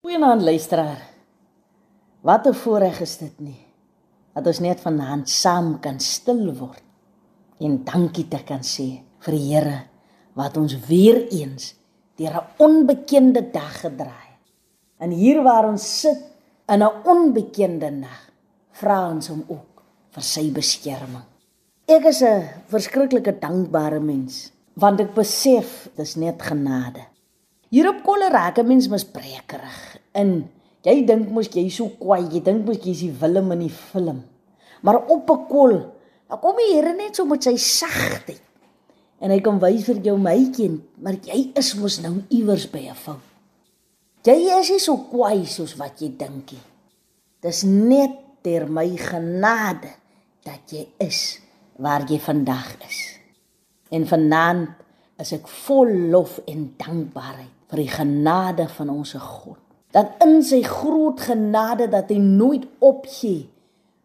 Goeienaand luisteraar. Wat 'n voorreg is dit nie dat ons net vanaand saam kan stil word en dankie te kan sê vir die Here wat ons weer eens deur 'n onbekende dag gedraai. En hier waar ons sit in 'n onbekende nag, vra ons hom ook vir sy beskerming. Ek is 'n verskriklike dankbare mens want ek besef dis net genade. Hier op kolle raak 'n mens misbrekerig. In jy dink mos jy so kwaai, jy dink mos jy is die Willem in die film. Maar op 'n kol, dan kom die Here net so met sy sagtheid. En hy kom wys vir jou my kind, maar jy is mos nou iewers by 'n fout. Jy is nie so kwaai soos wat jy dink nie. Dis net ter my genade dat jy is waar jy vandag is. En vanaand is ek vol lof en dankbaarheid vir die genade van ons God. Dat in sy groot genade dat hy nooit opgee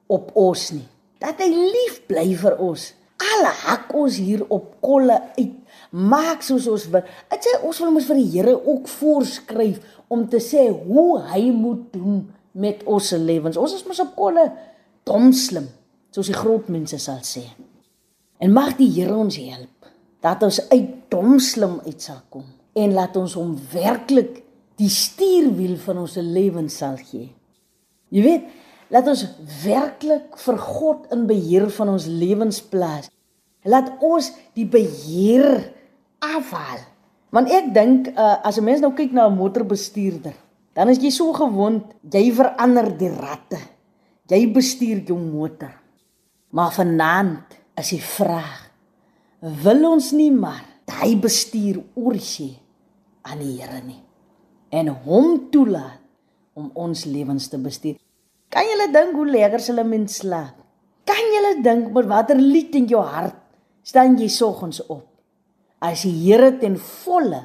op ons nie. Dat hy lief bly vir ons. Alle hak ons hier op kolle uit. Maak soos ons wil. Dit sê ons wil mos vir die Here ook voorskryf om te sê hoe hy moet doen met ons lewens. Ons is mos op kolle dom slim, soos die groot mense sal sê. En mag die Here ons help dat ons uit dom slim uit sal kom en laat ons hom werklik die stuurwiel van ons lewens sal gee. Jy weet, laat ons werklik vir God in beheer van ons lewens plaas. Laat ons die beheer afhaal. Want ek dink uh, as 'n mens nou kyk na 'n motorbestuurder, dan is jy so gewoond, jy verander die ratte. Jy bestuur jou motor. Maar vanaand is die vraag: wil ons nie maar hy bestuur oor sy aan die Here nie en hom toelaat om ons lewens te bestuur. Kan jy dink hoe lekker hulle mens slaap? Kan jy dink met watter lied in jou hart staan jy soggens op? As die Here ten volle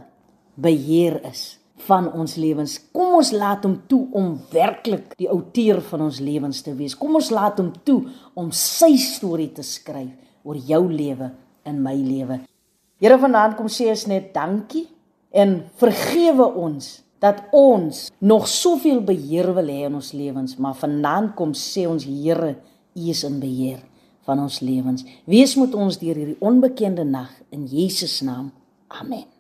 beheer is van ons lewens. Kom ons laat hom toe om werklik die outeur van ons lewens te wees. Kom ons laat hom toe om sy storie te skryf oor jou lewe en my lewe. Here vanaand kom sê ons net dankie en vergewe ons dat ons nog soveel beheer wil hê in ons lewens, maar vanaand kom sê ons Here, U is in beheer van ons lewens. Wees met ons deur hierdie onbekende nag in Jesus naam. Amen.